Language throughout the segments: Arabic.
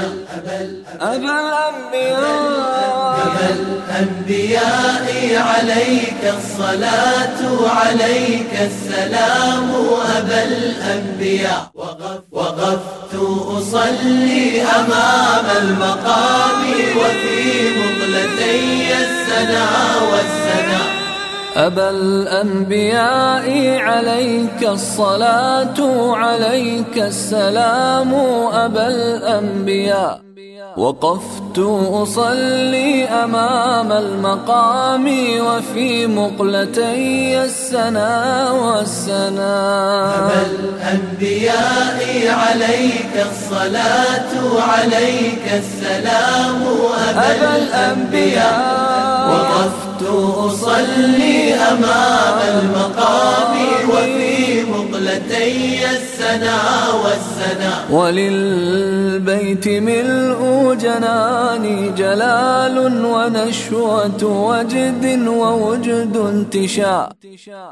أبا الأنبياء. أبا الأنبياء عليك الصلاة عليك السلام أبا الأنبياء. وقفت أصلي أمام المقام وفي مقلتي السنا والسنا. أبا الأنبياء عليك الصلاة عليك السلام أبا الأنبياء. وقفت أصلي أمام المقام وفي مقلتي السنا والسنا. أبا الأنبياء عليك الصلاة عليك السلام أبا الأنبياء. وقفت أصلي أمام المقام وفي مقلتي السنا والسنا وللبيت ملء جناني جلال ونشوة وجد ووجد انتشاء.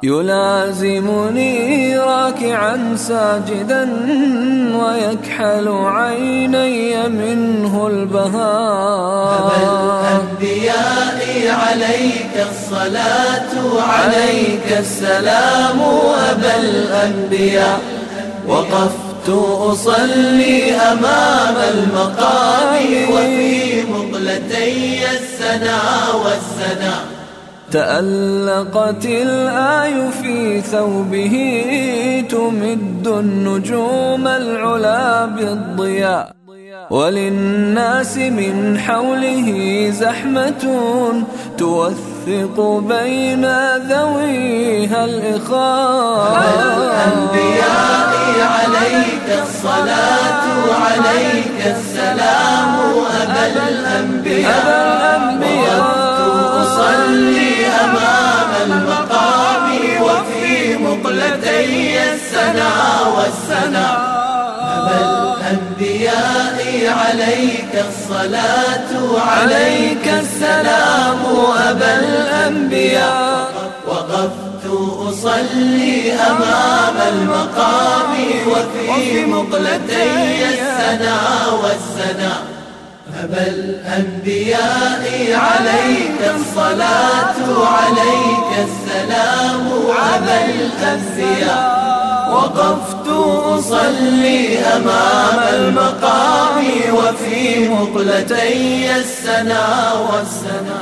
يلازمني راكعا ساجدا ويكحل عيني منه البهاء. الأنبياء عليك الصلاة عليك السلام أبا الأنبياء. وقفت أصلي أمام المقام وفي مقلتي السنا والسنا. تألقت الآي في ثوبه تمد النجوم العلا بالضياء. وللناس من حوله زحمة توثق بين ذويها الإخاء. الأنبياء عليك الصلاة عليك السلام. أبا الأنبياء أبا الأنبياء. أصلي أمام المقام وفي مقلتي السنا والسنا. أبا الأنبياء عليك الصلاة عليك السلام أبا الأنبياء. وقفت أصلي أمام المقام وفي مقلتي السنا والسنا. أبا الأنبياء عليك الصلاة عليك السلام أبا الأنبياء. وقفت أصلي أمام المقام وفي مقلتي السنا والسنا.